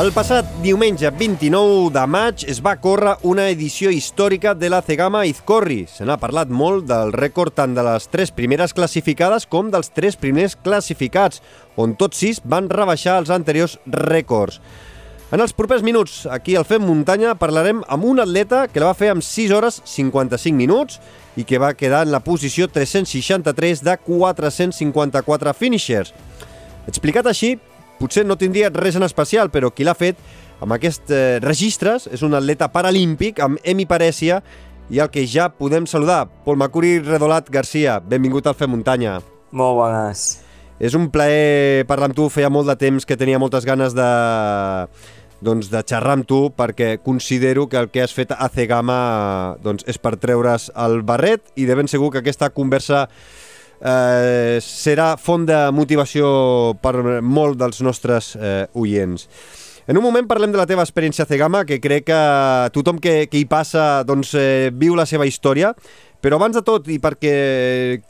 El passat diumenge 29 de maig es va córrer una edició històrica de la Cegama Izcorri. Se n'ha parlat molt del rècord tant de les tres primeres classificades com dels tres primers classificats, on tots sis van rebaixar els anteriors rècords. En els propers minuts, aquí al Fem Muntanya, parlarem amb un atleta que la va fer amb 6 hores 55 minuts i que va quedar en la posició 363 de 454 finishers. Explicat així, potser no tindria res en especial, però qui l'ha fet amb aquests eh, registres és un atleta paralímpic amb Emi Parècia i el que ja podem saludar, Pol Macuri Redolat Garcia. Benvingut al Fer Muntanya. Molt bones. És un plaer parlar amb tu, feia molt de temps que tenia moltes ganes de, doncs, de xerrar amb tu perquè considero que el que has fet a Cegama doncs, és per treure's el barret i de ben segur que aquesta conversa eh, serà font de motivació per molt dels nostres eh, oients. En un moment parlem de la teva experiència a Cegama, que crec que tothom que, que hi passa doncs, eh, viu la seva història, però abans de tot, i perquè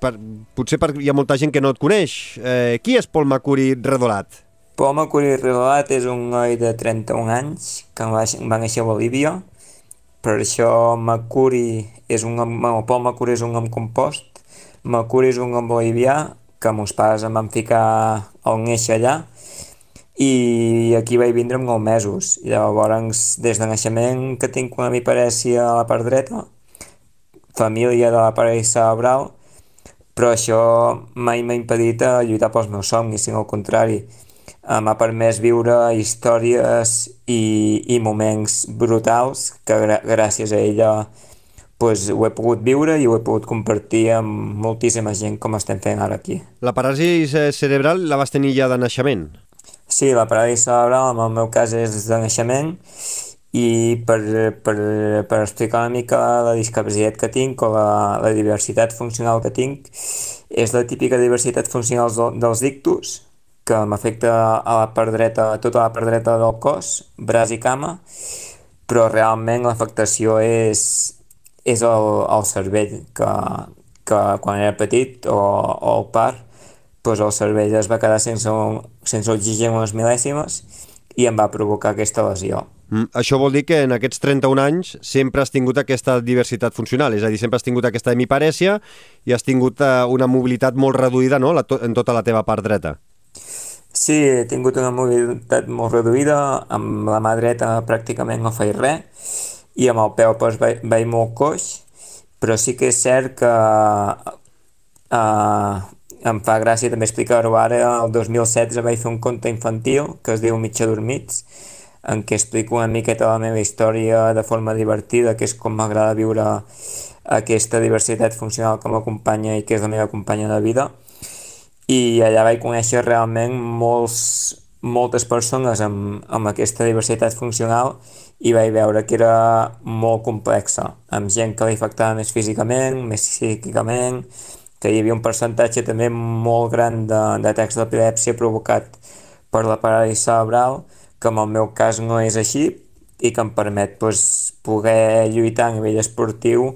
per, potser per, hi ha molta gent que no et coneix, eh, qui és Pol Macuri Redolat? Pol Macuri Redolat és un noi de 31 anys que va, va néixer a Bolívia, per això Macuri és un nom, Pol Macuri és un nom compost, Macuri és un nom bolivià que meus pares em van ficar al néixer allà i aquí vaig vindre amb 9 mesos. I llavors, des de naixement, que tinc una biparèsia a la part dreta, família de la paràlisi cerebral, però això mai m'ha impedit a lluitar pels meus somnis, sinó al contrari. M'ha permès viure històries i, i moments brutals que gràcies a ella pues, ho he pogut viure i ho he pogut compartir amb moltíssima gent com estem fent ara aquí. La paràlisi cerebral la vas tenir ja de naixement? Sí, la paràlisi cerebral en el meu cas és de naixement i per, per, per explicar una mica la discapacitat que tinc o la, la diversitat funcional que tinc és la típica diversitat funcional dels dictus que m'afecta a la part dreta, a tota la part dreta del cos, braç i cama, però realment l'afectació és, és el, el cervell que, que quan era petit o, o el part doncs el cervell es va quedar sense, sense oxigen unes mil·lèsimes i em va provocar aquesta lesió. Mm, això vol dir que en aquests 31 anys sempre has tingut aquesta diversitat funcional, és a dir, sempre has tingut aquesta hemiparèsia i has tingut uh, una mobilitat molt reduïda no? la, to en tota la teva part dreta. Sí, he tingut una mobilitat molt reduïda, amb la mà dreta pràcticament no feia res i amb el peu doncs, vaig, vaig molt coix, però sí que és cert que uh, em fa gràcia també explicar-ho ara, el 2016 vaig fer un conte infantil que es diu Mitja Dormits, en què explico una miqueta la meva història de forma divertida, que és com m'agrada viure aquesta diversitat funcional com a companya i que és la meva companya de vida. I allà vaig conèixer realment molts, moltes persones amb, amb aquesta diversitat funcional i vaig veure que era molt complexa, amb gent que li afectava més físicament, més psíquicament, que hi havia un percentatge també molt gran d'atacs de, d'epilèpsia provocat per la paràlisi cerebral, que en el meu cas no és així i que em permet pues, poder lluitar a nivell esportiu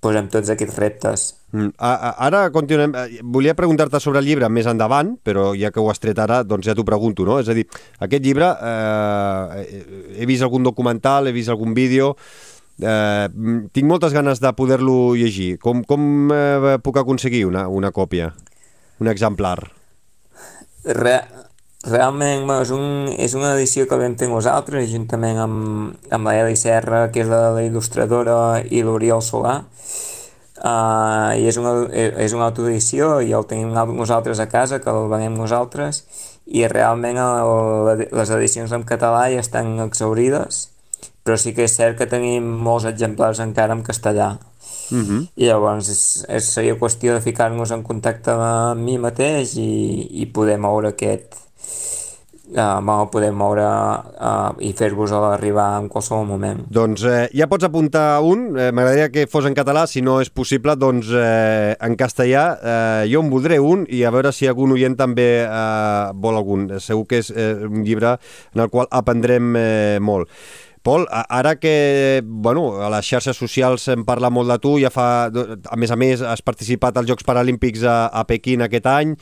pues, amb tots aquests reptes. Mm. Ara continuem. Eh, volia preguntar-te sobre el llibre més endavant, però ja que ho has tret ara, doncs ja t'ho pregunto, no? És a dir, aquest llibre, eh, he vist algun documental, he vist algun vídeo, Eh, tinc moltes ganes de poder-lo llegir. Com, com eh, puc aconseguir una, una còpia? Un exemplar? Re, realment és, un, és una edició que vam fer nosaltres, juntament amb, amb la Eli Serra, que és la, la il·lustradora, i l'Oriol Solà. Uh, i és una, és una autoedició i el tenim nosaltres a casa, que el venem nosaltres, i realment el, les edicions en català ja estan exaurides però sí que és cert que tenim molts exemplars encara en castellà. Uh mhm. -huh. I llavors és, és, seria qüestió de ficar-nos en contacte amb mi mateix i, i poder moure aquest, eh, vam poder moure eh, i fer-vos arribar en qualsevol moment. Doncs eh, ja pots apuntar un, eh, m'agradaria que fos en català, si no és possible, doncs eh, en castellà. Eh, jo en voldré un i a veure si algun oient també eh, vol algun. Segur que és eh, un llibre en el qual aprendrem eh, molt. Pol, ara que bueno, a les xarxes socials se'n parla molt de tu, ja fa, a més a més has participat als Jocs Paralímpics a, a Pequín aquest any,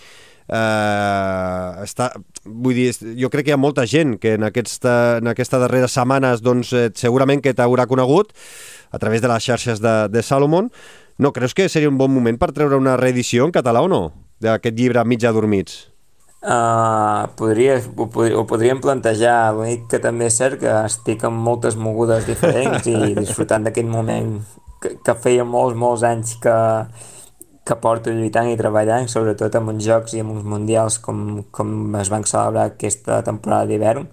eh, està, vull dir, jo crec que hi ha molta gent que en, aquesta, en aquestes darreres setmanes doncs, eh, segurament que t'haurà conegut a través de les xarxes de, de Salomon. No, creus que seria un bon moment per treure una reedició en català o no? D'aquest llibre Mig adormits? Uh, podria, ho, podria, ho podríem plantejar, l'únic que també és cert que estic amb moltes mogudes diferents i disfrutant d'aquest moment que, que feia molts, molts anys que, que porto lluitant i treballant, sobretot amb uns jocs i amb uns mundials com, com es van celebrar aquesta temporada d'hivern.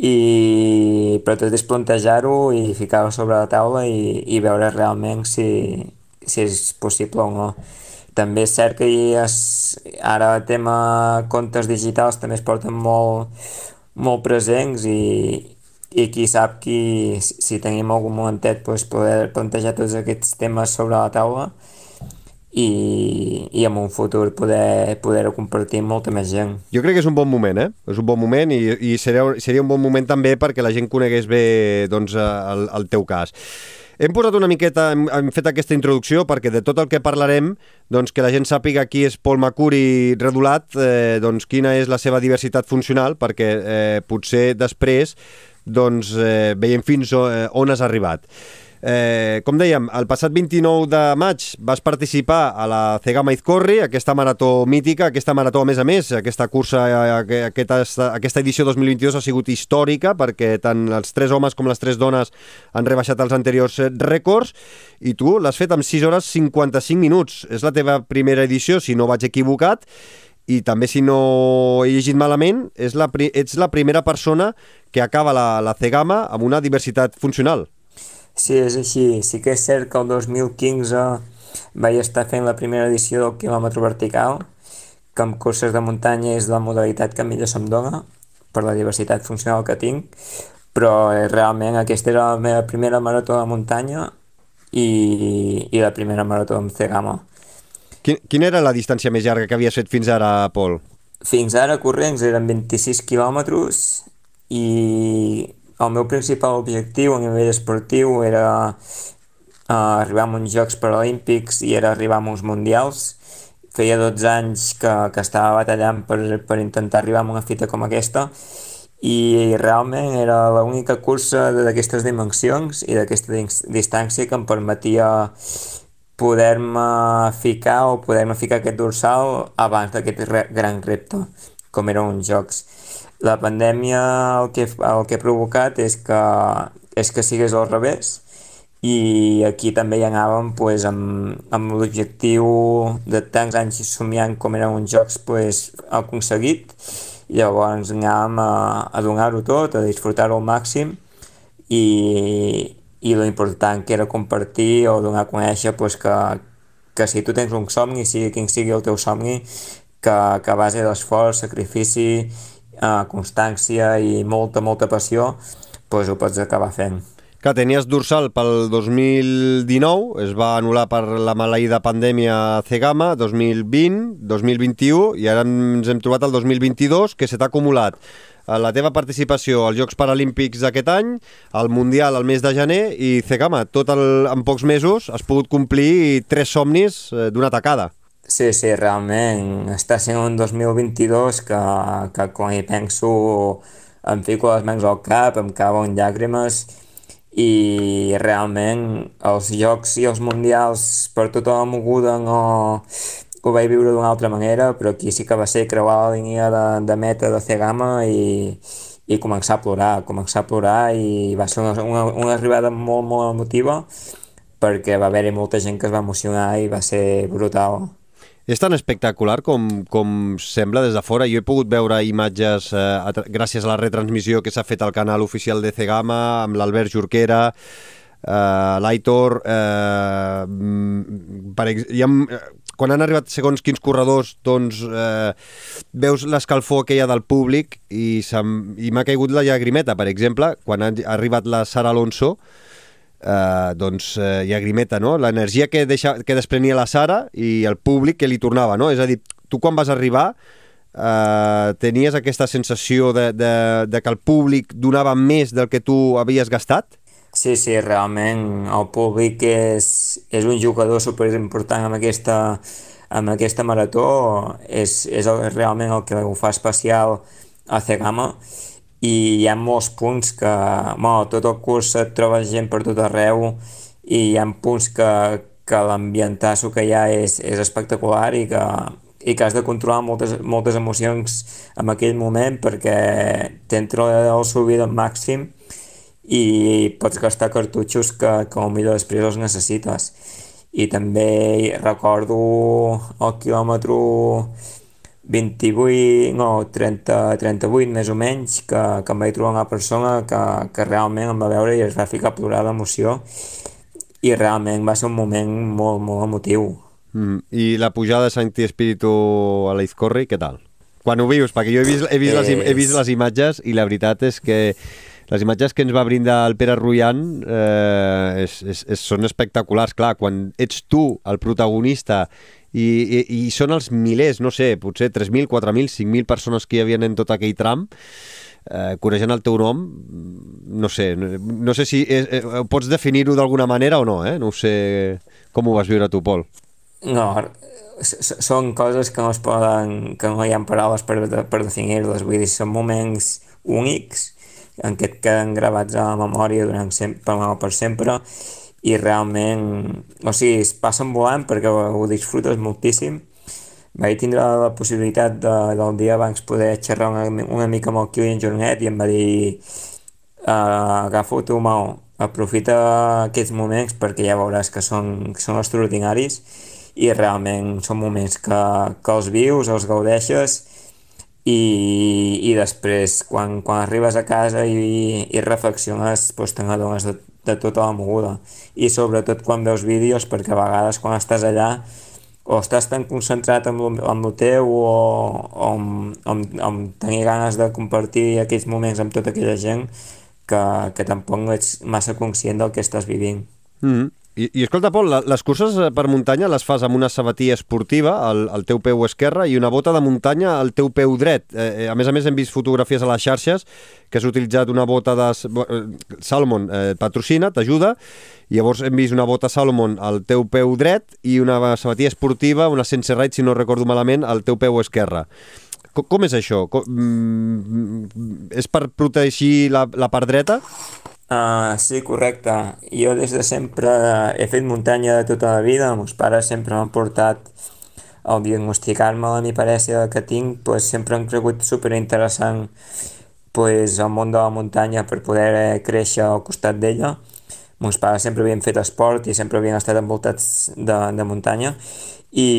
I, però tot és plantejar-ho i ficar-ho sobre la taula i, i veure realment si, si és possible o no. També és cert que es, ara el tema comptes digitals també es porten molt, molt presents i, i qui sap qui, si tenim algun momentet pues, poder plantejar tots aquests temes sobre la taula i, i en un futur poder, poder compartir amb molta més gent. Jo crec que és un bon moment, eh? És un bon moment i, i seria, seria un bon moment també perquè la gent conegués bé doncs, el, el teu cas. Hem posat una miqueta, hem, hem fet aquesta introducció perquè de tot el que parlarem, doncs que la gent sàpiga qui és Paul Macuri redulat, eh, doncs quina és la seva diversitat funcional, perquè eh, potser després doncs, eh, veiem fins on has arribat. Eh, com dèiem, el passat 29 de maig vas participar a la Cegama Izcorri, aquesta marató mítica, aquesta marató a més a més, aquesta cursa, eh, aquesta, aquesta edició 2022 ha sigut històrica perquè tant els tres homes com les tres dones han rebaixat els anteriors eh, rècords i tu l'has fet amb 6 hores 55 minuts. És la teva primera edició, si no vaig equivocat, i també si no he llegit malament, és la, ets la primera persona que acaba la, la Cegama amb una diversitat funcional. Sí, és així. Sí que és cert que el 2015 vaig estar fent la primera edició del quilòmetre vertical, que amb curses de muntanya és la modalitat que millor se'm dona, per la diversitat funcional que tinc, però eh, realment aquesta era la meva primera marató de muntanya i, i la primera marató amb Cegama. Quin, quina era la distància més llarga que havies fet fins ara, Pol? Fins ara corrents eren 26 quilòmetres i el meu principal objectiu a nivell esportiu era uh, arribar a uns Jocs Paralímpics i era arribar a uns Mundials. Feia 12 anys que, que estava batallant per, per intentar arribar a una fita com aquesta i realment era l'única cursa d'aquestes dimensions i d'aquesta distància que em permetia poder-me ficar o poder-me ficar aquest dorsal abans d'aquest gran repte, com eren uns jocs la pandèmia el que, el que ha provocat és que, és que sigués al revés i aquí també hi anàvem pues, amb, amb l'objectiu de tants anys somiant com eren uns jocs pues, aconseguit. Llavors anàvem a, a donar-ho tot, a disfrutar-ho al màxim i, i lo important que era compartir o donar a conèixer pues, que, que si tu tens un somni, sigui quin sigui el teu somni, que, que a base d'esforç, sacrifici eh, constància i molta, molta passió, doncs ho pots acabar fent. Que tenies dorsal pel 2019, es va anul·lar per la maleïda pandèmia Cegama, 2020, 2021, i ara ens hem trobat el 2022, que se t'ha acumulat la teva participació als Jocs Paralímpics d'aquest any, al Mundial al mes de gener i Cegama, tot el, en pocs mesos has pogut complir tres somnis eh, d'una tacada. Sí, sí, realment està sent un 2022 que, que quan hi penso em fico les mans al cap, em cauen llàgrimes i realment els jocs i els mundials per tota la moguda no ho vaig viure d'una altra manera, però aquí sí que va ser creuar la línia de, de meta de Cegama i, i començar a plorar, començar a plorar i va ser una, una, una arribada molt, molt emotiva perquè va haver-hi molta gent que es va emocionar i va ser brutal. És tan espectacular com, com sembla des de fora. Jo he pogut veure imatges eh, a, gràcies a la retransmissió que s'ha fet al canal oficial de Cegama amb l'Albert Jorquera, eh, l'Aitor... Eh, per, ha, quan han arribat segons quins corredors, doncs eh, veus l'escalfor aquella del públic i m'ha caigut la llagrimeta, per exemple, quan ha arribat la Sara Alonso, eh, doncs eh, llagrimeta, no? L'energia que, deixa, que desprenia la Sara i el públic que li tornava, no? És a dir, tu quan vas arribar eh, tenies aquesta sensació de, de, de que el públic donava més del que tu havies gastat? Sí, sí, realment el públic és, és un jugador superimportant amb aquesta, amb aquesta marató, és, és el, realment el que ho fa especial a Cegama i hi ha molts punts que, bueno, tot el curs et trobes gent per tot arreu i hi ha punts que, que l'ambientasso que hi ha és, és espectacular i que, i que has de controlar moltes, moltes emocions en aquell moment perquè t'entra el subir al màxim i pots gastar cartutxos que, que millor després els necessites. I també recordo el quilòmetre 28, no, 30, 38 més o menys, que, que em vaig trobar una persona que, que realment em va veure i es va ficar a plorar d'emoció i realment va ser un moment molt, molt emotiu. Mm. I la pujada de Santi Espíritu a l'Izcorri, què tal? Quan ho vius? Perquè jo he vist, he, vist les, he vist les imatges i la veritat és que les imatges que ens va brindar el Pere Ruian eh, és, és, és, són espectaculars. Clar, quan ets tu el protagonista i, i, i són els milers, no sé, potser 3.000, 4.000, 5.000 persones que hi havia en tot aquell tram, eh, coneixent el teu nom, no sé, no sé si eh, eh, pots definir-ho d'alguna manera o no, eh? No sé com ho vas viure tu, Pol. No, són coses que no es poden, que no hi ha paraules per, per definir-les, vull dir, són moments únics en què et queden gravats a la memòria durant sempre, per sempre i realment, o sigui, es passen volant perquè ho disfrutes moltíssim. Vaig tindre la possibilitat de, del dia abans poder xerrar una, una mica amb el Kilian Jornet i em va dir uh, agafa-ho tu, Mao, aprofita aquests moments perquè ja veuràs que són, que són extraordinaris i realment són moments que, que els vius, els gaudeixes i, i després quan, quan arribes a casa i, i reflexiones doncs te n'adones de, de tota la moguda i sobretot quan veus vídeos perquè a vegades quan estàs allà o estàs tan concentrat en, en el teu o, o en, en, en tenir ganes de compartir aquells moments amb tota aquella gent que, que tampoc no ets massa conscient del que estàs vivint. Mm -hmm. I, I escolta, Pol, les curses per muntanya les fas amb una sabatilla esportiva al, al teu peu esquerre i una bota de muntanya al teu peu dret. Eh, a més a més, hem vist fotografies a les xarxes que has utilitzat una bota de... Eh, Salomon eh, patrocina, t'ajuda, llavors hem vist una bota Salomon al teu peu dret i una sabatilla esportiva, una Sense Ride, si no recordo malament, al teu peu esquerre. Com, com és això? Com, mm, és per protegir la, la part dreta? Uh, sí, correcte. Jo des de sempre he fet muntanya de tota la vida. Els meus pares sempre m'han portat al diagnosticar-me la miparèsia que tinc, pues, sempre han cregut superinteressant pues, el món de la muntanya per poder créixer al costat d'ella. Meus pares sempre havien fet esport i sempre havien estat envoltats de, de muntanya i,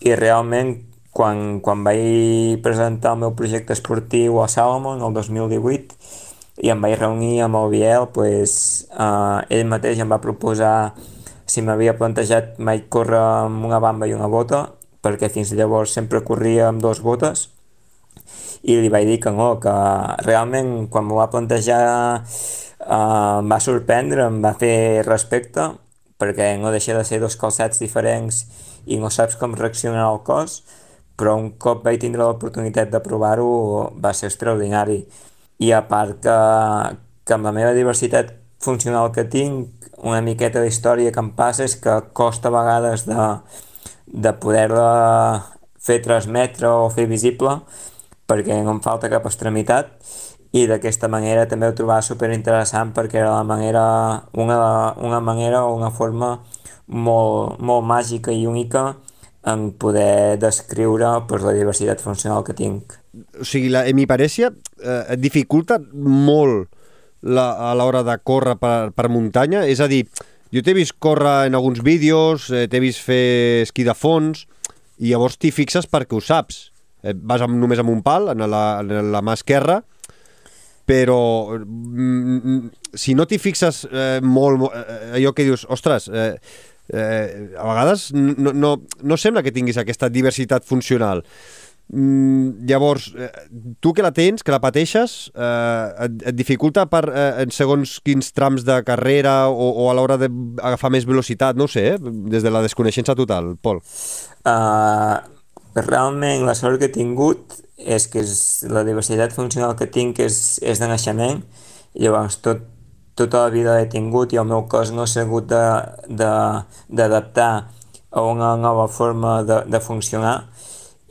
i realment quan, quan vaig presentar el meu projecte esportiu a Salomon el 2018 i em vaig reunir amb el Biel, pues, eh, ell mateix em va proposar si m'havia plantejat mai córrer amb una bamba i una bota, perquè fins llavors sempre corria amb dues botes, i li vaig dir que no, que realment quan m'ho va plantejar eh, em va sorprendre, em va fer respecte, perquè no deixa de ser dos calçats diferents i no saps com reaccionarà el cos, però un cop vaig tindre l'oportunitat de provar-ho va ser extraordinari i a part que, que amb la meva diversitat funcional que tinc, una miqueta d'història que em passa és que costa a vegades de, de poder-la fer transmetre o fer visible perquè no em falta cap extremitat i d'aquesta manera també ho trobava super interessant perquè era la manera, una, una manera o una forma molt, molt màgica i única en poder descriure pues, la diversitat funcional que tinc o sigui, la hemiparèsia eh, dificulta molt la, a l'hora de córrer per, per muntanya? És a dir, jo t'he vist córrer en alguns vídeos, eh, t'he vist fer esquí de fons, i llavors t'hi fixes perquè ho saps. Eh, vas amb, només amb un pal, en la, en la mà esquerra, però mm, mm si no t'hi fixes eh, molt, eh, allò que dius, ostres, eh, eh, a vegades no, no, no sembla que tinguis aquesta diversitat funcional. Mm, llavors, eh, tu que la tens, que la pateixes, eh, et, et dificulta per, eh, en segons quins trams de carrera o, o a l'hora d'agafar més velocitat, no sé, eh? des de la desconeixença total, Pol. Uh, realment la sort que he tingut és que és, la diversitat funcional que tinc és, és de naixement, llavors tot, tota la vida he tingut i el meu cos no s'ha hagut d'adaptar a una nova forma de, de funcionar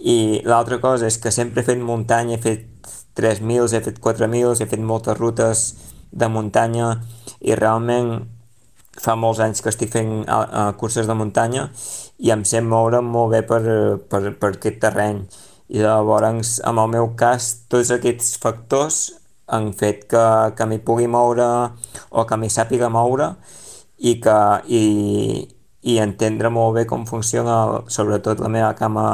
i l'altra cosa és que sempre he fet muntanya, he fet 3.000, he fet 4.000, he fet moltes rutes de muntanya i realment fa molts anys que estic fent uh, curses de muntanya i em sé moure molt bé per, per, per aquest terreny. I llavors en el meu cas tots aquests factors han fet que, que m'hi pugui moure o que m'hi sàpiga moure i, que, i, i entendre molt bé com funciona sobretot la meva cama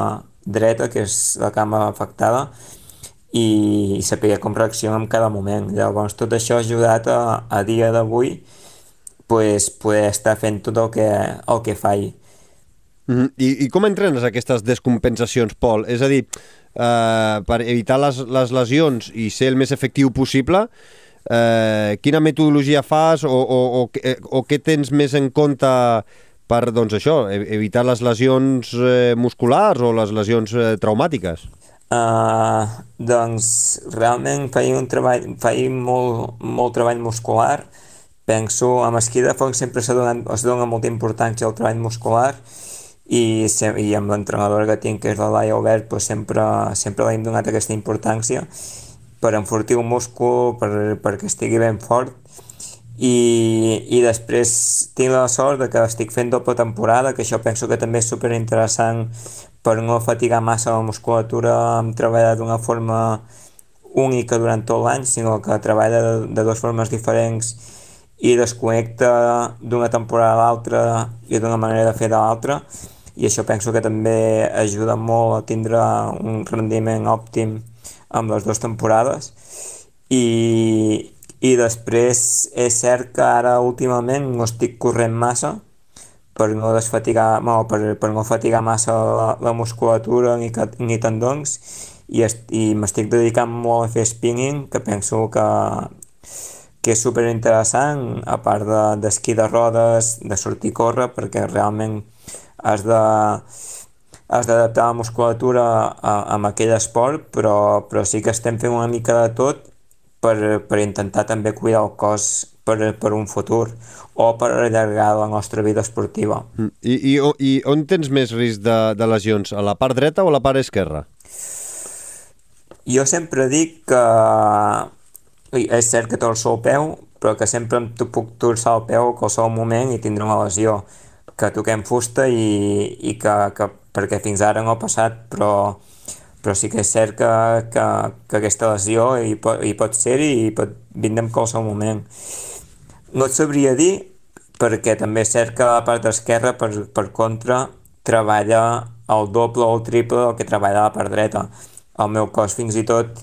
dreta, que és la cama afectada, i saber com reacciona en cada moment. Llavors, tot això ha ajudat a, a dia d'avui pues, poder estar fent tot el que, el que faig. Mm -hmm. I, I com entrenes aquestes descompensacions, Pol? És a dir, eh, per evitar les, les lesions i ser el més efectiu possible, eh, quina metodologia fas o, o, o, o què tens més en compte per doncs, això, evitar les lesions eh, musculars o les lesions eh, traumàtiques? Uh, doncs realment feia un treball, feia molt, molt treball muscular. Penso, amb esquí de foc sempre es dona, es dona molta importància al treball muscular i, i amb l'entrenadora que tinc, que és la Laia Obert, doncs sempre, sempre l'hem donat aquesta importància per enfortir el múscul, per, perquè estigui ben fort i, i després tinc la sort de que estic fent doble temporada, que això penso que també és super interessant per no fatigar massa la musculatura amb treballar d'una forma única durant tot l'any, sinó que treballa de, de dues formes diferents i desconnecta d'una temporada a l'altra i d'una manera de fer de l'altra. I això penso que també ajuda molt a tindre un rendiment òptim amb les dues temporades. I, i després és cert que ara últimament no estic corrent massa per no desfatigar, no, per, per no fatigar massa la, la musculatura ni, ni tendons. I, i m'estic dedicant molt a fer spinning que penso que, que és super interessant a part d'esquí de, de rodes, de sortir a córrer perquè realment has de has d'adaptar la musculatura a, a, a aquell esport però, però sí que estem fent una mica de tot per, per intentar també cuidar el cos per, per un futur o per allargar la nostra vida esportiva. Mm. I, i, i on tens més risc de, de lesions? A la part dreta o a la part esquerra? Jo sempre dic que és cert que torço el peu, però que sempre em puc torçar el peu a qualsevol moment i tindré una lesió que toquem fusta i, i que, que perquè fins ara no ha passat, però però sí que és cert que, que, que aquesta lesió hi pot, hi pot ser i pot vindre en qualsevol moment. No et sabria dir, perquè també és cert que la part esquerra, per, per contra, treballa el doble o el triple del que treballa la part dreta. El meu cos fins i tot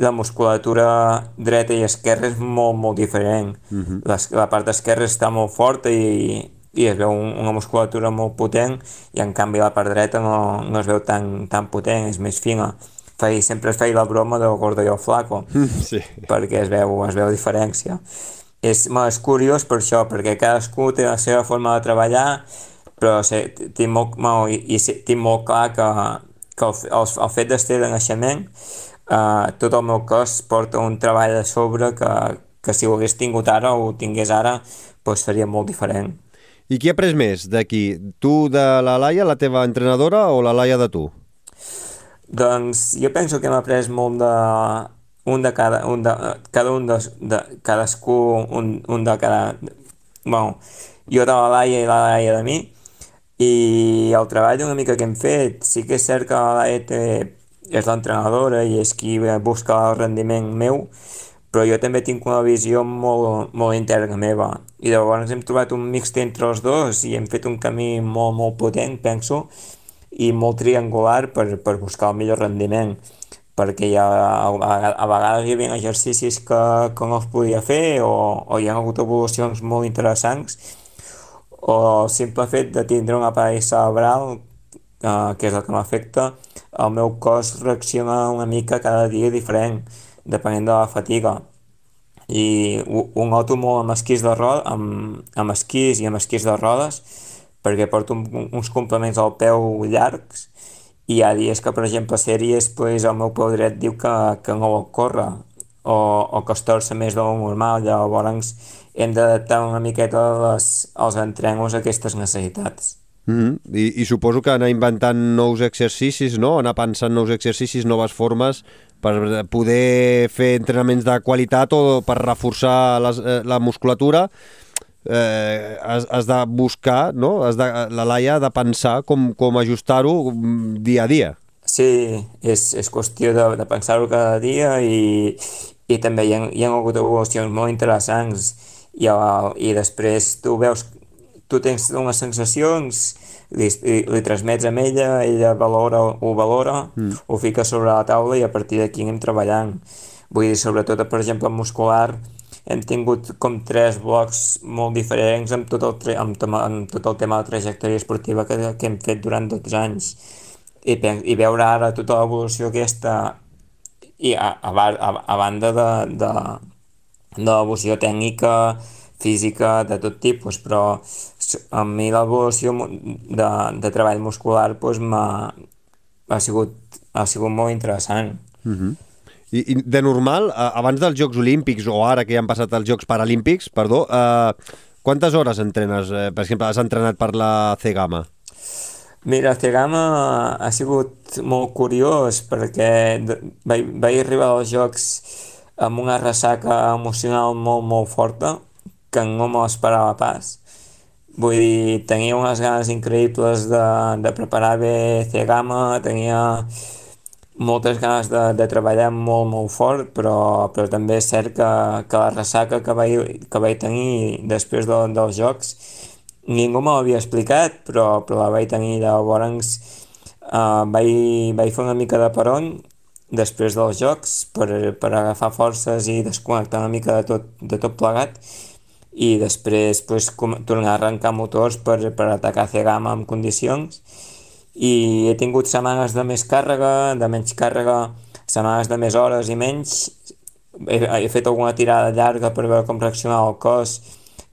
la musculatura dreta i esquerra és molt, molt diferent. Uh -huh. la, la part esquerra està molt forta i, i es veu un, una musculatura molt potent i en canvi la part dreta no, no es veu tan, tan potent, és més fina. Feia, sempre es feia la broma del gordo i el flaco sí. perquè es veu, es veu diferència. És, és curiós per això perquè cadascú té la seva forma de treballar però sí, tinc, molt, ma, i, i tinc molt clar que, que el, el, el fet d'estar de naixement uh, tot el meu cos porta un treball a sobre que, que si ho hagués tingut ara o ho tingués ara doncs seria molt diferent i qui ha pres més d'aquí? Tu de la Laia, la teva entrenadora, o la Laia de tu? Doncs jo penso que m'ha pres molt de... Un de cada... Un de, cada un de, de cadascú, un, un de cada... Bueno, jo de la Laia i la Laia de mi, i el treball una mica que hem fet, sí que és cert que la Laia té, és l'entrenadora i és qui busca el rendiment meu, però jo també tinc una visió molt, molt interna meva. I llavors hem trobat un mixt entre els dos i hem fet un camí molt, molt potent, penso, i molt triangular per, per buscar el millor rendiment. Perquè ha, a, a vegades hi havia exercicis que, que no els podia fer o, o hi ha hagut evolucions molt interessants. O el simple fet de tindre un aparell cerebral, eh, que és el que m'afecta, el meu cos reacciona una mica cada dia diferent, depenent de la fatiga. I ho noto molt amb esquís de rodes, amb, amb esquís i amb esquís de rodes, perquè porto un, uns complements al peu llargs i hi ha dies que, per exemple, sèries, pues, el meu peu dret diu que, que no vol córrer o, o que es torça més de lo normal, llavors hem d'adaptar una miqueta les, els entrenos a aquestes necessitats. Mm -hmm. I, I suposo que anar inventant nous exercicis, no? anar pensant nous exercicis, noves formes per poder fer entrenaments de qualitat o per reforçar les, eh, la musculatura eh, has, has de buscar, no? Has de, la Laia ha de pensar com, com ajustar-ho dia a dia. Sí, és, és qüestió de, de pensar-ho cada dia i, i també hi ha, hi ha hagut evolucions molt interessants i, i després tu veus tu tens unes sensacions, li, li transmets a ella, ella valora, ho valora, mm. ho fica sobre la taula i a partir d'aquí anem treballant. Vull dir, sobretot, per exemple, muscular, hem tingut com tres blocs molt diferents amb tot el, amb, amb tot el tema de trajectòria esportiva que, que hem fet durant 12 anys. I, i veure ara tota l'evolució aquesta i a, a, a, a banda de, de, de l'evolució tècnica, física de tot tipus, però a mi l'evolució de, de treball muscular doncs, ha, sigut, ha sigut molt interessant. Uh mhm. -huh. I, I de normal, abans dels Jocs Olímpics o ara que ja han passat els Jocs Paralímpics, perdó, eh, quantes hores entrenes? Eh, per exemple, has entrenat per la C-Gama? Mira, el C-Gama ha sigut molt curiós perquè vaig, vaig arribar als Jocs amb una ressaca emocional molt, molt forta que no m'ho esperava pas. Vull dir, tenia unes ganes increïbles de, de preparar bé C-Gama, tenia moltes ganes de, de treballar molt, molt fort, però, però també és cert que, que la ressaca que vaig, que vaig tenir després de, dels jocs ningú me l'havia explicat, però, però la vaig tenir llavors uh, vaig, vaig fer una mica de peron després dels jocs per, per agafar forces i desconnectar una mica de tot, de tot plegat i després pues, com, tornar a arrencar motors per, per atacar C-Gama en condicions i he tingut setmanes de més càrrega, de menys càrrega, setmanes de més hores i menys. He, he fet alguna tirada llarga per veure com reaccionava el cos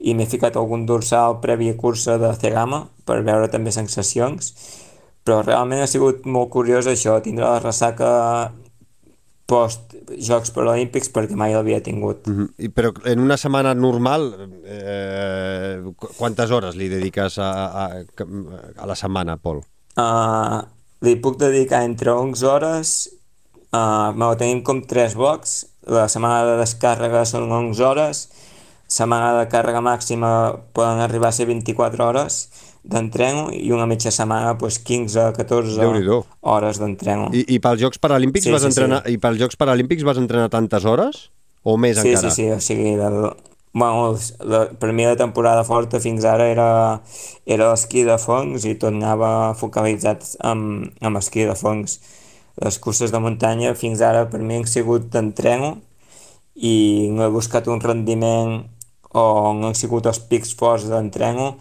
i m'he ficat algun dorsal prèvia cursa de C-Gama per veure també sensacions però realment ha sigut molt curiós això, tindre la ressaca post Jocs Paralímpics perquè mai l'havia tingut. Mm -hmm. I, però en una setmana normal, eh, quantes hores li dediques a, a, a la setmana, Pol? Uh, li puc dedicar entre 11 hores, uh, me ho tenim com 3 blocs, la setmana de descàrrega són 11 hores, setmana de càrrega màxima poden arribar a ser 24 hores, d'entreno i una mitja setmana pues, 15-14 hores d'entreno. I, I pels Jocs Paralímpics sí, vas sí, entrenar sí. i pels Jocs Paralímpics vas entrenar tantes hores o més sí, encara? Sí, sí, o sigui, del, bueno, la, per mi la temporada forta fins ara era, era l'esquí de fongs i tot anava focalitzat amb, amb esquí de fongs. Les curses de muntanya fins ara per mi han sigut d'entreno i no he buscat un rendiment o no han sigut els pics forts d'entreno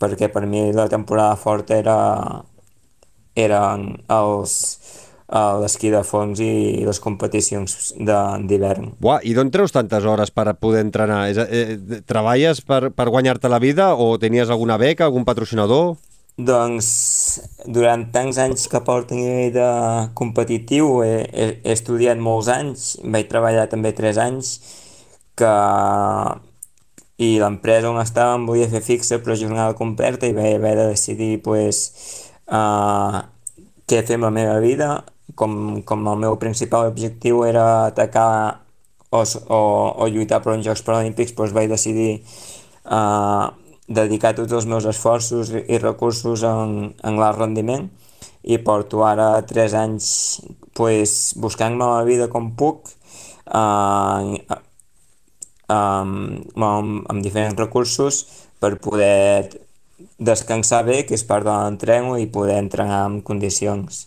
perquè per mi la temporada forta era eren els l'esquí de fons i les competicions d'hivern. Buah, i d'on treus tantes hores per poder entrenar? És, eh, treballes per, per guanyar-te la vida o tenies alguna beca, algun patrocinador? Doncs durant tants anys que porto a nivell de competitiu he, he, he estudiat molts anys, vaig treballar també 3 anys que i l'empresa on estava em volia fer fixa però jornada completa i vaig haver de decidir pues, uh, què fer amb la meva vida. Com, com el meu principal objectiu era atacar o, o, o lluitar per uns Jocs Paralímpics doncs vaig decidir uh, dedicar tots els meus esforços i recursos en, en l'alt rendiment i porto ara 3 anys pues, buscant-me la vida com puc uh, amb, amb, amb diferents recursos per poder descansar bé, que és part de l'entreno, i poder entrenar en condicions.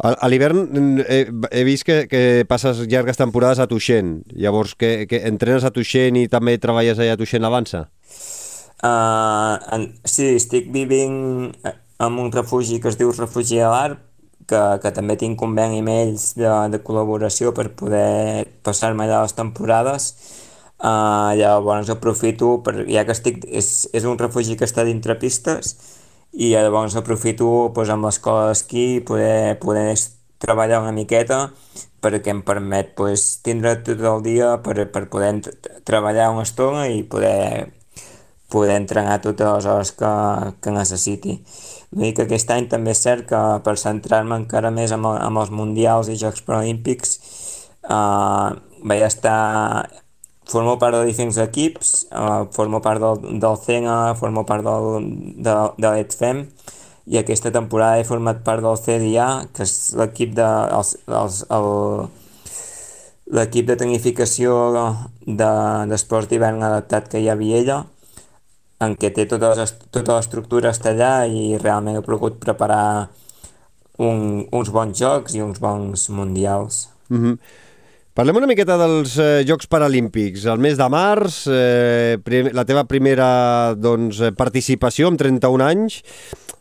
A, a l'hivern he, he vist que, que passes llargues temporades a Tuixent. Llavors, que, que entrenes a Tuixent i també treballes allà a Tuixent l'Avança? Uh, en, sí, estic vivint en un refugi que es diu Refugi de l'Arp, que, que també tinc conveni amb ells de, de col·laboració per poder passar-me allà les temporades. Uh, llavors aprofito, per, ja que estic, és, és un refugi que està dintre pistes, i llavors aprofito pues, amb l'escola d'esquí poder, poder treballar una miqueta perquè em permet pues, tindre tot el dia per, per poder treballar una estona i poder poder entrenar totes les hores que, que necessiti. Vull que aquest any també és cert que per centrar-me encara més amb, amb els Mundials i Jocs Paralímpics eh, vaig estar formo part de diferents equips, eh, formo part del, del CENA, formo part del, de, de l'ETFEM, i aquesta temporada he format part del CDA, que és l'equip de, els, els, el, l'equip de tecnificació d'esports de, d'hivern adaptat que hi ha a Viella, en què té tota, les, tota l'estructura està allà i realment he pogut preparar un, uns bons jocs i uns bons mundials. Mm -hmm. Parlem una miqueta dels eh, Jocs Paralímpics. El mes de març, eh, la teva primera doncs, eh, participació amb 31 anys.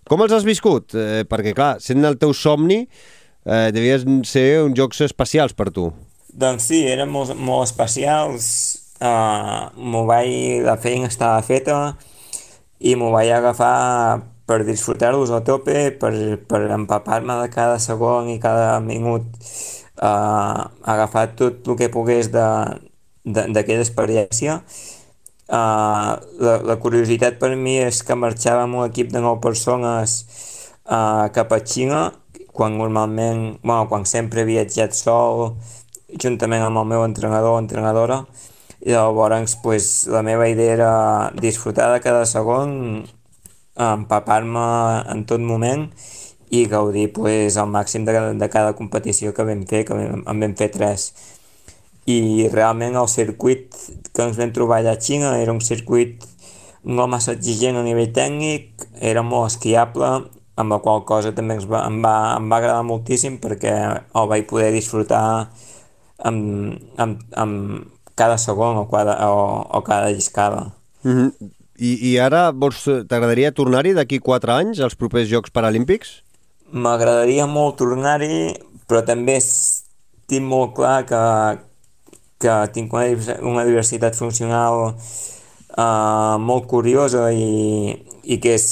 Com els has viscut? Eh, perquè, clar, sent el teu somni, eh, devien ser uns jocs especials per tu. Doncs sí, eren molt, molt especials. Uh, m'ho vaig... La feina estava feta, i m'ho vaig agafar per disfrutar-los a tope, per, per empapar-me de cada segon i cada minut, eh, agafar tot el que pogués d'aquella experiència. Uh, la, la curiositat per mi és que marxava amb un equip de 9 persones uh, cap a Xina, quan normalment, bueno, quan sempre he viatjat sol, juntament amb el meu entrenador o entrenadora, i llavors pues, la meva idea era disfrutar de cada segon, empapar-me en tot moment i gaudir pues, al màxim de, de cada competició que vam fer, que vam, en vam fer tres. I realment el circuit que ens vam trobar allà a Xina era un circuit no massa exigent a nivell tècnic, era molt esquiable, amb la qual cosa també ens va, em, va, em va agradar moltíssim perquè el vaig poder disfrutar amb, amb, amb, cada segon o cada, o, o cada lliscada. Mm -hmm. I, I ara t'agradaria tornar-hi d'aquí 4 anys, als propers Jocs Paralímpics? M'agradaria molt tornar-hi, però també tinc molt clar que, que tinc una, una diversitat funcional uh, molt curiosa i, i que és,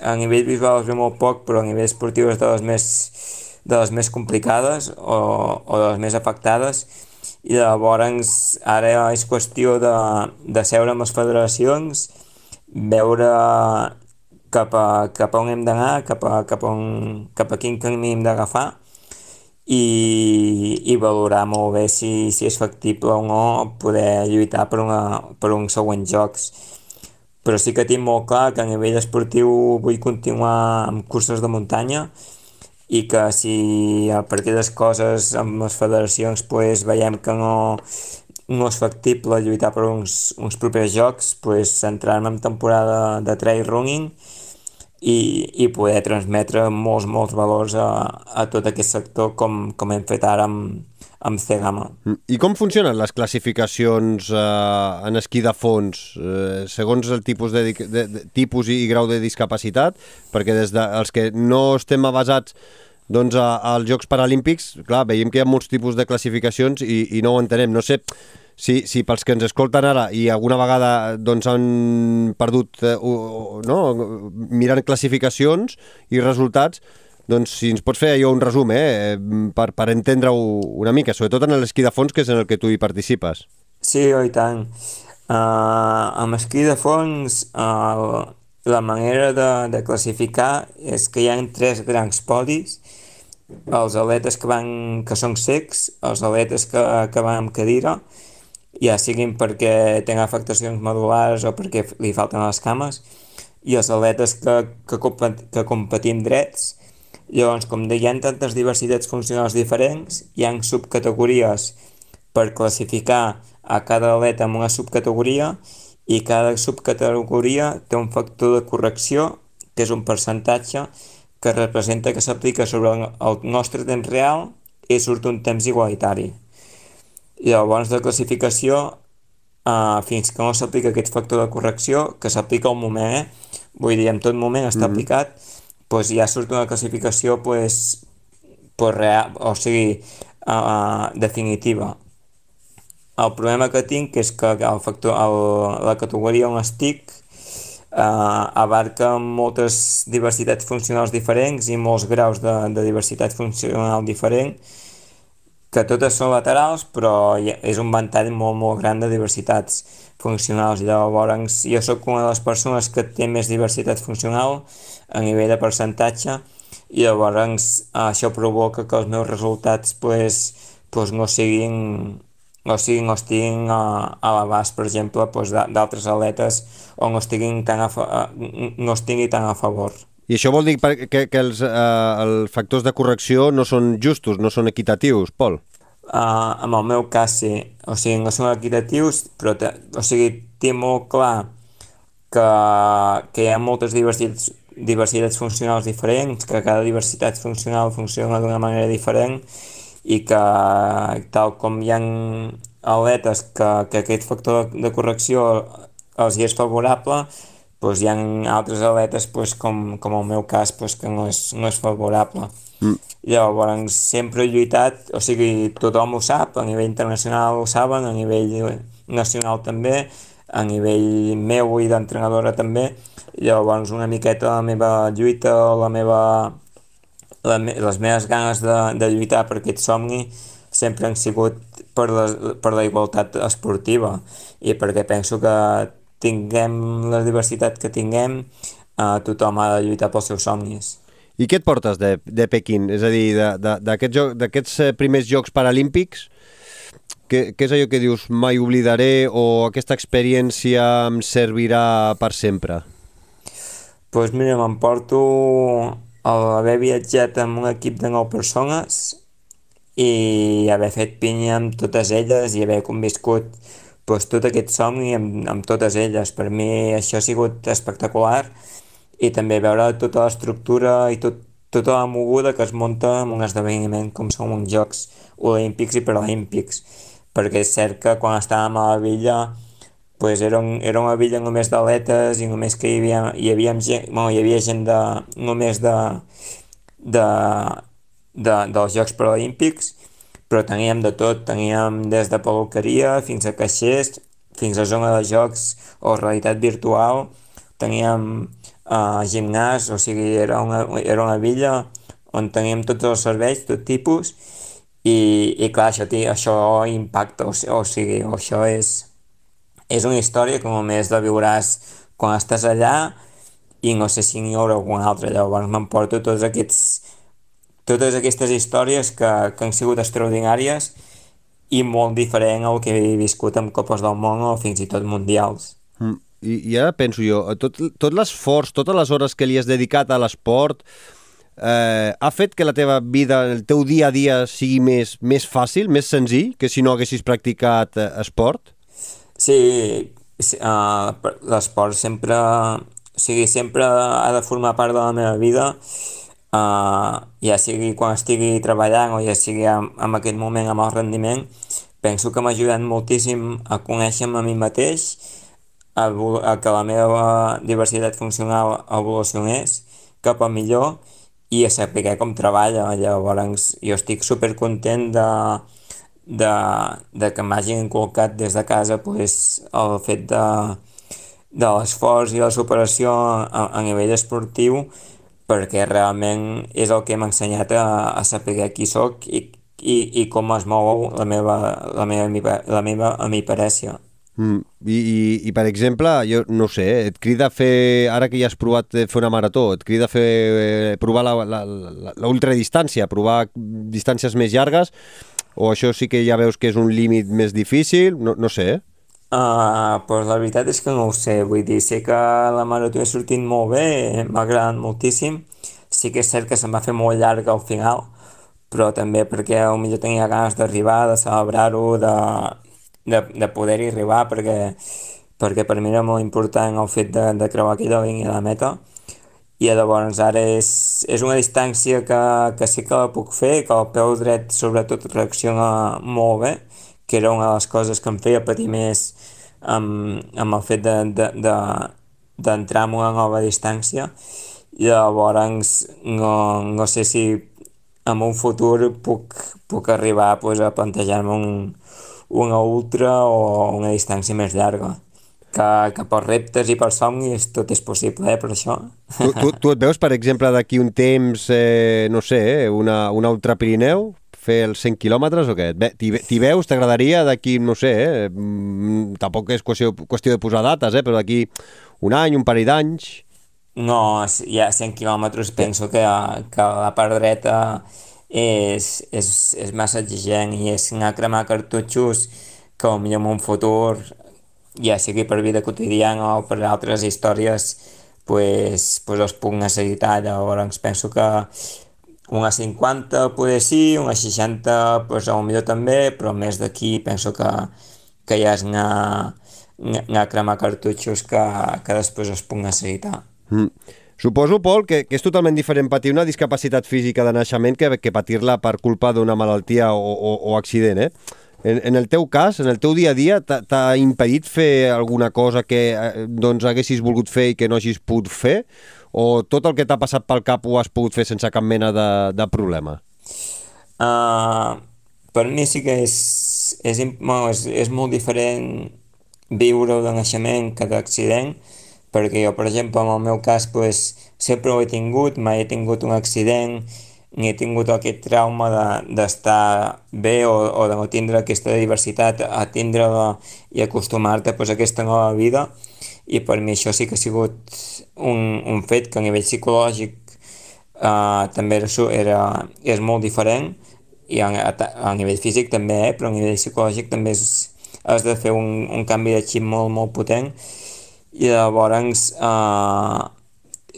a nivell visual es veu molt poc, però a nivell esportiu és de les més, de les més complicades o, o de les més afectades. I llavors ara és qüestió de, de seure amb les federacions, veure cap a, cap a on hem d'anar, cap, a, cap, a on, cap a quin camí hem d'agafar i, i valorar molt bé si, si és factible o no poder lluitar per, una, per uns següents jocs. Però sí que tinc molt clar que a nivell esportiu vull continuar amb curses de muntanya, i que si a partir de les coses amb les federacions pues, veiem que no, no és factible lluitar per uns, uns propers jocs, pues, centrar-me en temporada de trail running i, i poder transmetre molts, molts valors a, a tot aquest sector com, com hem fet ara amb, amb C-Gama. I com funcionen les classificacions eh, en esquí de fons, eh, segons el tipus, de, de, de, tipus i, i grau de discapacitat? Perquè des dels de, que no estem avasats doncs als Jocs Paralímpics, clar, veiem que hi ha molts tipus de classificacions i, i no ho entenem. No sé si, si pels que ens escolten ara i alguna vegada doncs, han perdut eh, no? mirant classificacions i resultats, doncs si ens pots fer allò un resum, eh? per, per entendre-ho una mica, sobretot en l'esquí de fons, que és en el que tu hi participes. Sí, oh, i tant. Uh, amb esquí de fons, uh, la manera de, de classificar és que hi ha tres grans podis, els atletes que, van, que són secs, els atletes que, que van amb cadira, ja siguin perquè tenen afectacions medulars o perquè li falten les cames, i els atletes que, que, que competim drets. Llavors, com hi ha tantes diversitats funcionals diferents, hi ha subcategories per classificar a cada atleta en una subcategoria i cada subcategoria té un factor de correcció, que és un percentatge que representa que s'aplica sobre el nostre temps real i surt un temps igualitari. I llavors la classificació uh, fins que no s'aplica aquest factor de correcció, que s'aplica al moment, eh? vull dir, en tot moment està mm -hmm. aplicat, pues ja surt una classificació pues, pues real, o sigui, uh, definitiva. El problema que tinc és que el factor, el, la categoria on estic eh, abarca moltes diversitats funcionals diferents i molts graus de, de diversitat funcional diferent que totes són laterals però és un ventall molt molt gran de diversitats funcionals llavors jo sóc una de les persones que té més diversitat funcional a nivell de percentatge i llavors això provoca que els meus resultats pues, pues no siguin o sigui, no estiguin a, a l'abast, per exemple, doncs, d'altres atletes o no, estiguin tan a, no estigui tan a favor. I això vol dir que, que els, eh, els factors de correcció no són justos, no són equitatius, Pol? Uh, en el meu cas sí, o sigui, no són equitatius, però te, o sigui, té molt clar que, que hi ha moltes diversitats, diversitats funcionals diferents, que cada diversitat funcional funciona d'una manera diferent i que tal com hi ha atletes que, que aquest factor de correcció els hi és favorable, doncs hi ha altres atletes doncs, com, com el meu cas doncs, que no és, no és favorable. Mm. Llavors, sempre he lluitat, o sigui, tothom ho sap, a nivell internacional ho saben, a nivell nacional també, a nivell meu i d'entrenadora també, llavors una miqueta la meva lluita, la meva la, les meves ganes de, de lluitar per aquest somni sempre han sigut per la, per la igualtat esportiva i perquè penso que tinguem la diversitat que tinguem, eh, tothom ha de lluitar pels seus somnis. I què et portes de, de Pequín? És a dir, d'aquests eh, primers Jocs Paralímpics, què, què és allò que dius mai oblidaré o aquesta experiència em servirà per sempre? Doncs pues mira, m'emporto haver viatjat amb un equip de 9 persones i haver fet pinya amb totes elles i haver conviscut doncs, tot aquest somni amb, amb totes elles. Per mi això ha sigut espectacular. I també veure tota l'estructura i tot, tota la moguda que es munta en un esdeveniment com són uns Jocs Olímpics i Paralímpics. Perquè és cert que quan estàvem a la villa pues era, un, era una villa només d'aletes i només que hi havia, hi havia gent, bueno, hi havia gent de, només de, de, de, dels Jocs Paralímpics, però teníem de tot, teníem des de peluqueria fins a caixers, fins a zona de jocs o realitat virtual, teníem uh, gimnàs, o sigui, era una, era una villa on teníem tots els serveis, tot tipus, i, i clar, això, això impacta, o, o sigui, això és, és una història que només la viuràs quan estàs allà i no sé si n'hi haurà alguna altra. Llavors m'emporto tots aquests, totes aquestes històries que, que han sigut extraordinàries i molt diferent al que he viscut amb Copes del Món o fins i tot mundials. Mm. I, I ara penso jo, tot, tot l'esforç, totes les hores que li has dedicat a l'esport, eh, ha fet que la teva vida, el teu dia a dia sigui més, més fàcil, més senzill que si no haguessis practicat eh, esport? Sí, uh, l'esport sempre, o sigui, sempre ha de formar part de la meva vida, uh, ja sigui quan estigui treballant o ja sigui en, en aquest moment amb el rendiment, penso que m'ha ajudat moltíssim a conèixer-me a mi mateix, a, a que la meva diversitat funcional evolucionés cap a millor i a saber com treballa. Llavors, jo estic supercontent de, de, de que m'hagin inculcat des de casa pues, el fet de, de l'esforç i la superació a, a nivell esportiu perquè realment és el que m'ha ensenyat a, a saber qui sóc i, i, i com es mou la meva, la meva, la meva amiparècia. Mm. I, i, I, per exemple, jo no sé, et crida a fer, ara que ja has provat fer una marató, et crida a fer, eh, provar l'ultradistància, provar distàncies més llargues, o això sí que ja veus que és un límit més difícil? No, no sé, eh? Uh, pues la veritat és que no ho sé, vull dir, sé que la marató ha sortit molt bé, m'ha agradat moltíssim, sí que és cert que se'm va fer molt llarga al final, però també perquè potser tenia ganes d'arribar, de celebrar-ho, de, de, de poder-hi arribar, perquè, perquè per mi era molt important el fet de, de creuar aquella línia de meta, i llavors ara és, és una distància que, que sí que la puc fer, que el peu dret sobretot reacciona molt bé, que era una de les coses que em feia patir més amb, amb el fet d'entrar de, de, de en una nova distància i llavors no, no sé si en un futur puc, puc arribar pues, a plantejar-me un, una ultra o una distància més llarga que, que per reptes i per somnis tot és possible, eh, per això. Tu, tu, tu et veus, per exemple, d'aquí un temps, eh, no sé, eh, una, una ultra Pirineu, fer els 100 quilòmetres o què? T'hi veus? T'agradaria d'aquí, no sé, eh, mm, tampoc és qüestió, qüestió de posar dates, eh, però d'aquí un any, un parell d'anys... No, ja 100 quilòmetres penso que, que la part dreta és, és, és massa exigent i és anar a cremar cartutxos que potser en un futur ja sigui per vida quotidiana o per altres històries pues, pues els puc necessitar llavors penso que una 50 poder sí, una 60 pues, millor també, però més d'aquí penso que, que ja és anar, anar a cremar cartutxos que, que després es puc necessitar. Mm. Suposo, Pol, que, que és totalment diferent patir una discapacitat física de naixement que, que patir-la per culpa d'una malaltia o, o, o accident, eh? En, en el teu cas, en el teu dia a dia, t'ha impedit fer alguna cosa que eh, doncs, haguessis volgut fer i que no hagis pogut fer? O tot el que t'ha passat pel cap ho has pogut fer sense cap mena de, de problema? Uh, per mi sí que és, és, és, és molt diferent viure de naixement que d'accident, perquè jo, per exemple, en el meu cas, pues, sempre ho he tingut, mai he tingut un accident, ni he tingut aquest trauma d'estar de, bé o, o de no tindre aquesta diversitat, a tindre-la i acostumar-te pues, a aquesta nova vida. I per mi això sí que ha sigut un, un fet que a nivell psicològic uh, també era, era, és molt diferent. I a, a, a nivell físic també, eh, però a nivell psicològic també és, has de fer un, un canvi de xip molt, molt potent. I llavors uh,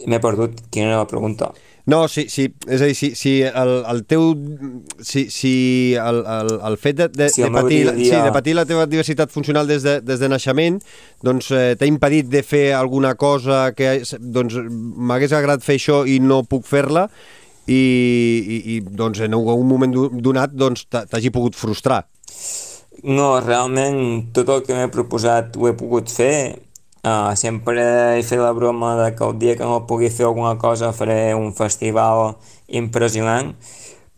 m'he perdut quina era la pregunta no, sí, sí, és a dir, si, si el, el teu... Si, si el, el, el fet de, de, sí, de, patir, sí, de patir la teva diversitat funcional des de, des de naixement doncs eh, t'ha impedit de fer alguna cosa que doncs m'hagués agradat fer això i no puc fer-la i, i, i doncs en un moment donat doncs t'hagi pogut frustrar. No, realment tot el que m'he proposat ho he pogut fer Uh, sempre he fet la broma de que el dia que no pugui fer alguna cosa faré un festival impressionant,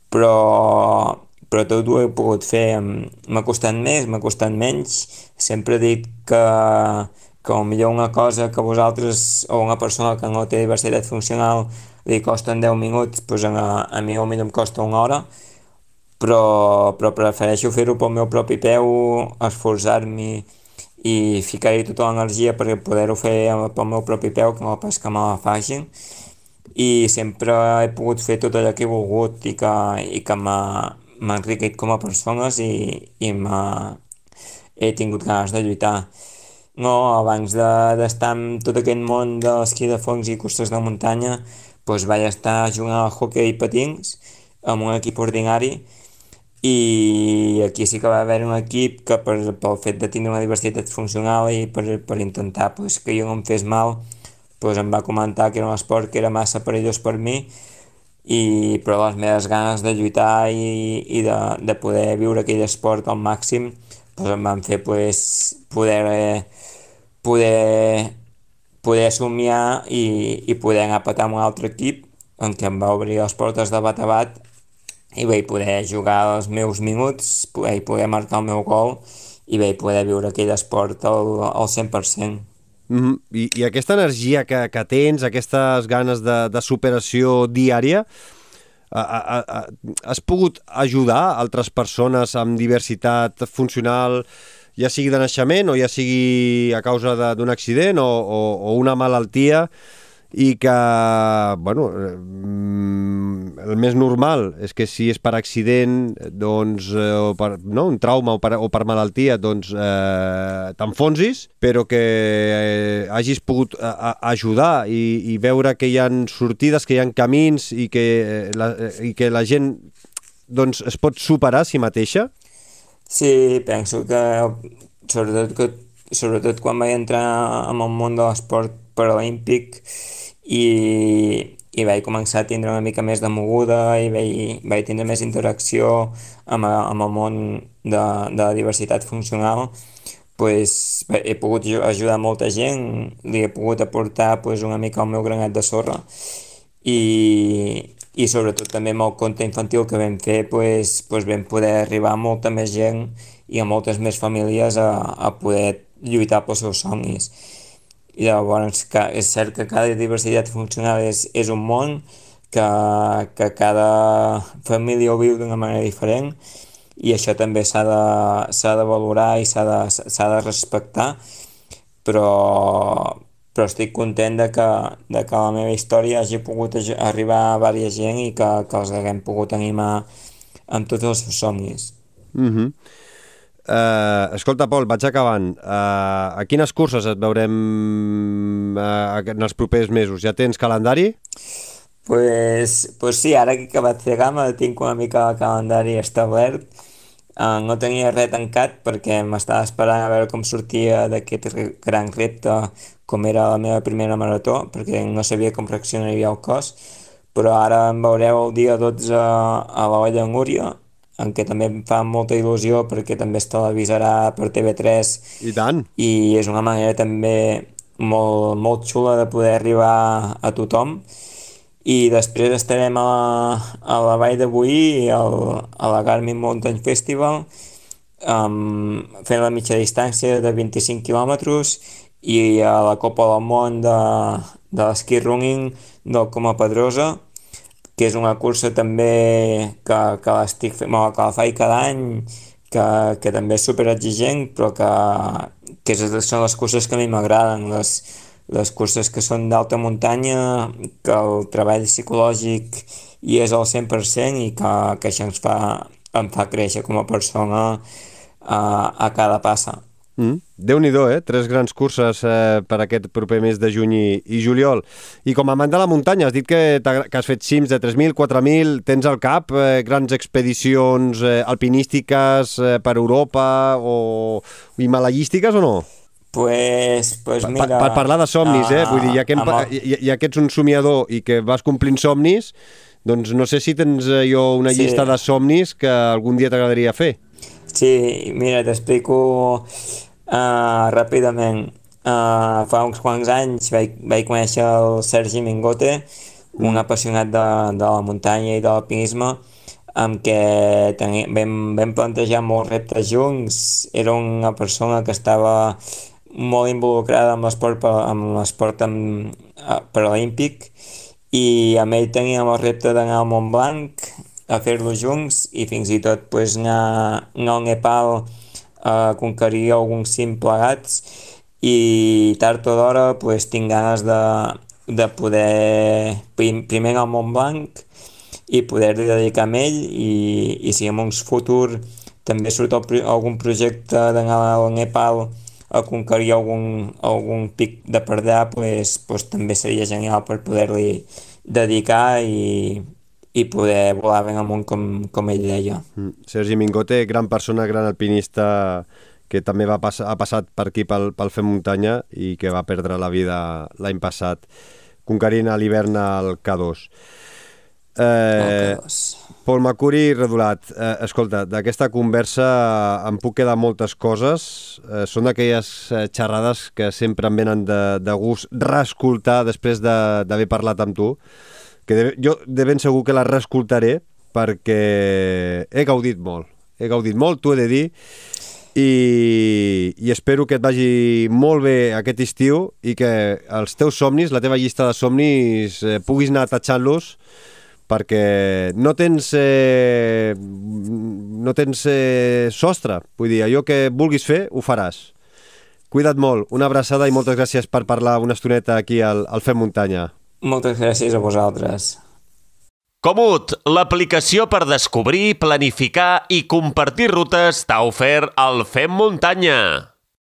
però, però tot ho he pogut fer. M'ha costat més, m'ha costat menys. Sempre he dit que, que millor una cosa que vosaltres o una persona que no té diversitat funcional li costen 10 minuts, doncs a, a mi potser em costa una hora, però, però prefereixo fer-ho pel meu propi peu, esforçar-m'hi i ficar-hi tota l'energia per poder-ho fer pel meu propi peu, que no pas que me la facin i sempre he pogut fer tot allò que he volgut i que, i que m'ha enriquit com a persones i, i he tingut ganes de lluitar. No, abans d'estar de, en tot aquest món de l'esquí de fongs i costes de muntanya, doncs vaig estar jugant al hockey i patins amb un equip ordinari i aquí sí que va haver un equip que per, pel fet de tenir una diversitat funcional i per, per intentar pues, que jo no em fes mal pues, em va comentar que era un esport que era massa perillós per mi i, però les meves ganes de lluitar i, i de, de poder viure aquell esport al màxim pues, em van fer pues, poder, poder, poder somiar i, i poder anar a petar amb un altre equip en què em va obrir les portes de bat a bat i vaig poder jugar els meus minuts, vaig poder marcar el meu gol i vaig poder viure aquell esport al, al 100%. Mm -hmm. I, I aquesta energia que, que tens, aquestes ganes de, de superació diària, a, a, a, has pogut ajudar altres persones amb diversitat funcional, ja sigui de naixement o ja sigui a causa d'un accident o, o, o una malaltia, i que, bueno, mm, el més normal és que si és per accident, doncs, eh, o per no, un trauma o per, o per malaltia, doncs eh, t'enfonsis, però que eh, hagis pogut a, a ajudar i, i veure que hi han sortides, que hi han camins i que eh, la, i que la gent doncs, es pot superar a si mateixa? Sí, penso que sobretot, que, sobretot quan vaig entrar en el món de l'esport paralímpic i, i vaig començar a tindre una mica més de moguda i vaig, vaig tindre més interacció amb, amb el món de, de la diversitat funcional pues, he pogut ajudar molta gent, li he pogut aportar pues, una mica el meu granet de sorra i, i sobretot també amb el conte infantil que vam fer pues, pues vam poder arribar a molta més gent i a moltes més famílies a, a poder lluitar pels seus somnis. I llavors que és cert que cada diversitat funcional és, és un món, que, que cada família ho viu d'una manera diferent i això també s'ha de, de valorar i s'ha de, de respectar, però, però estic content de que, de que la meva història hagi pogut arribar a diversa gent i que, que els haguem pogut animar amb tots els seus somnis. Mm -hmm. Uh, escolta, Pol, vaig acabant. Uh, a quines curses et veurem uh, en els propers mesos? Ja tens calendari? Pues, pues sí, ara que he acabat de gama tinc una mica el calendari establert. Uh, no tenia res tancat perquè m'estava esperant a veure com sortia d'aquest gran repte com era la meva primera marató, perquè no sabia com reaccionaria el cos, però ara em veureu el dia 12 a la Olla Núria, en què també em fa molta il·lusió perquè també es televisarà per TV3 i tant. I és una manera també molt, molt xula de poder arribar a tothom. I després estarem a la, a la Vall de Boí a la Garmin Mountain Festival um, fent la mitja distància de 25 quilòmetres i a la Copa del Món de, de l'esquí running del Coma Pedrosa que és una cursa també que, que l'estic fent, bueno, que la faig cada any, que, que també és super exigent, però que, que és, són les curses que a mi m'agraden, les, les curses que són d'alta muntanya, que el treball psicològic hi és al 100% i que, que això ens fa, em fa créixer com a persona a, a cada passa. Mm. Déu-n'hi-do, eh? Tres grans curses eh, per aquest proper mes de juny i, i juliol. I com a amant de la muntanya, has dit que, que has fet cims de 3.000, 4.000, tens al cap eh, grans expedicions eh, alpinístiques eh, per Europa o himalaiístiques o no? Pues, pues mira... Per, per parlar de somnis, eh? Vull dir, ja que, el... ja, ja que ets un somiador i que vas complint somnis, doncs no sé si tens eh, jo una sí. llista de somnis que algun dia t'agradaria fer. Sí, mira, t'explico Uh, ràpidament, uh, fa uns quants anys vaig, vaig conèixer el Sergi Mingote, un apassionat de, de la muntanya i de l'alpinisme, amb què teni, vam, vam plantejar molts reptes junts. Era una persona que estava molt involucrada amb l'esport amb l'esport paralímpic i amb ell teníem el repte d'anar al Mont Blanc a fer-lo junts i fins i tot pues, anar, anar al Nepal a conquerir alguns cim plegats i tard o d'hora pues, tinc ganes de, de poder prim, primer al Montblanc i poder-li dedicar a ell i, i si en un futur també surt el, algun projecte d'anar al Nepal a conquerir algun, algun pic de per allà, pues, pues, també seria genial per poder-li dedicar i, i poder volar ben amunt com, com ell deia. Mm. Sergi Mingote, gran persona, gran alpinista que també va pass ha passat per aquí pel, pel Fem Muntanya i que va perdre la vida l'any passat conquerint a l'hivern al K2. Eh, Pol Macuri Redolat, eh, escolta, d'aquesta conversa em puc quedar moltes coses. Eh, són d'aquelles eh, xerrades que sempre em venen de, de gust reescoltar després d'haver de, parlat amb tu que de, jo de ben segur que la reescoltaré perquè he gaudit molt. He gaudit molt, t'ho he de dir, i, i espero que et vagi molt bé aquest estiu i que els teus somnis, la teva llista de somnis, eh, puguis anar tatxant-los perquè no tens eh, no tens eh, sostre, vull dir, allò que vulguis fer ho faràs. Cuida't molt, una abraçada i moltes gràcies per parlar una estoneta aquí al, al Fem Muntanya. Moltes gràcies a vosaltres. Comut, l'aplicació per descobrir, planificar i compartir rutes t'ha ofert el Fem Muntanya.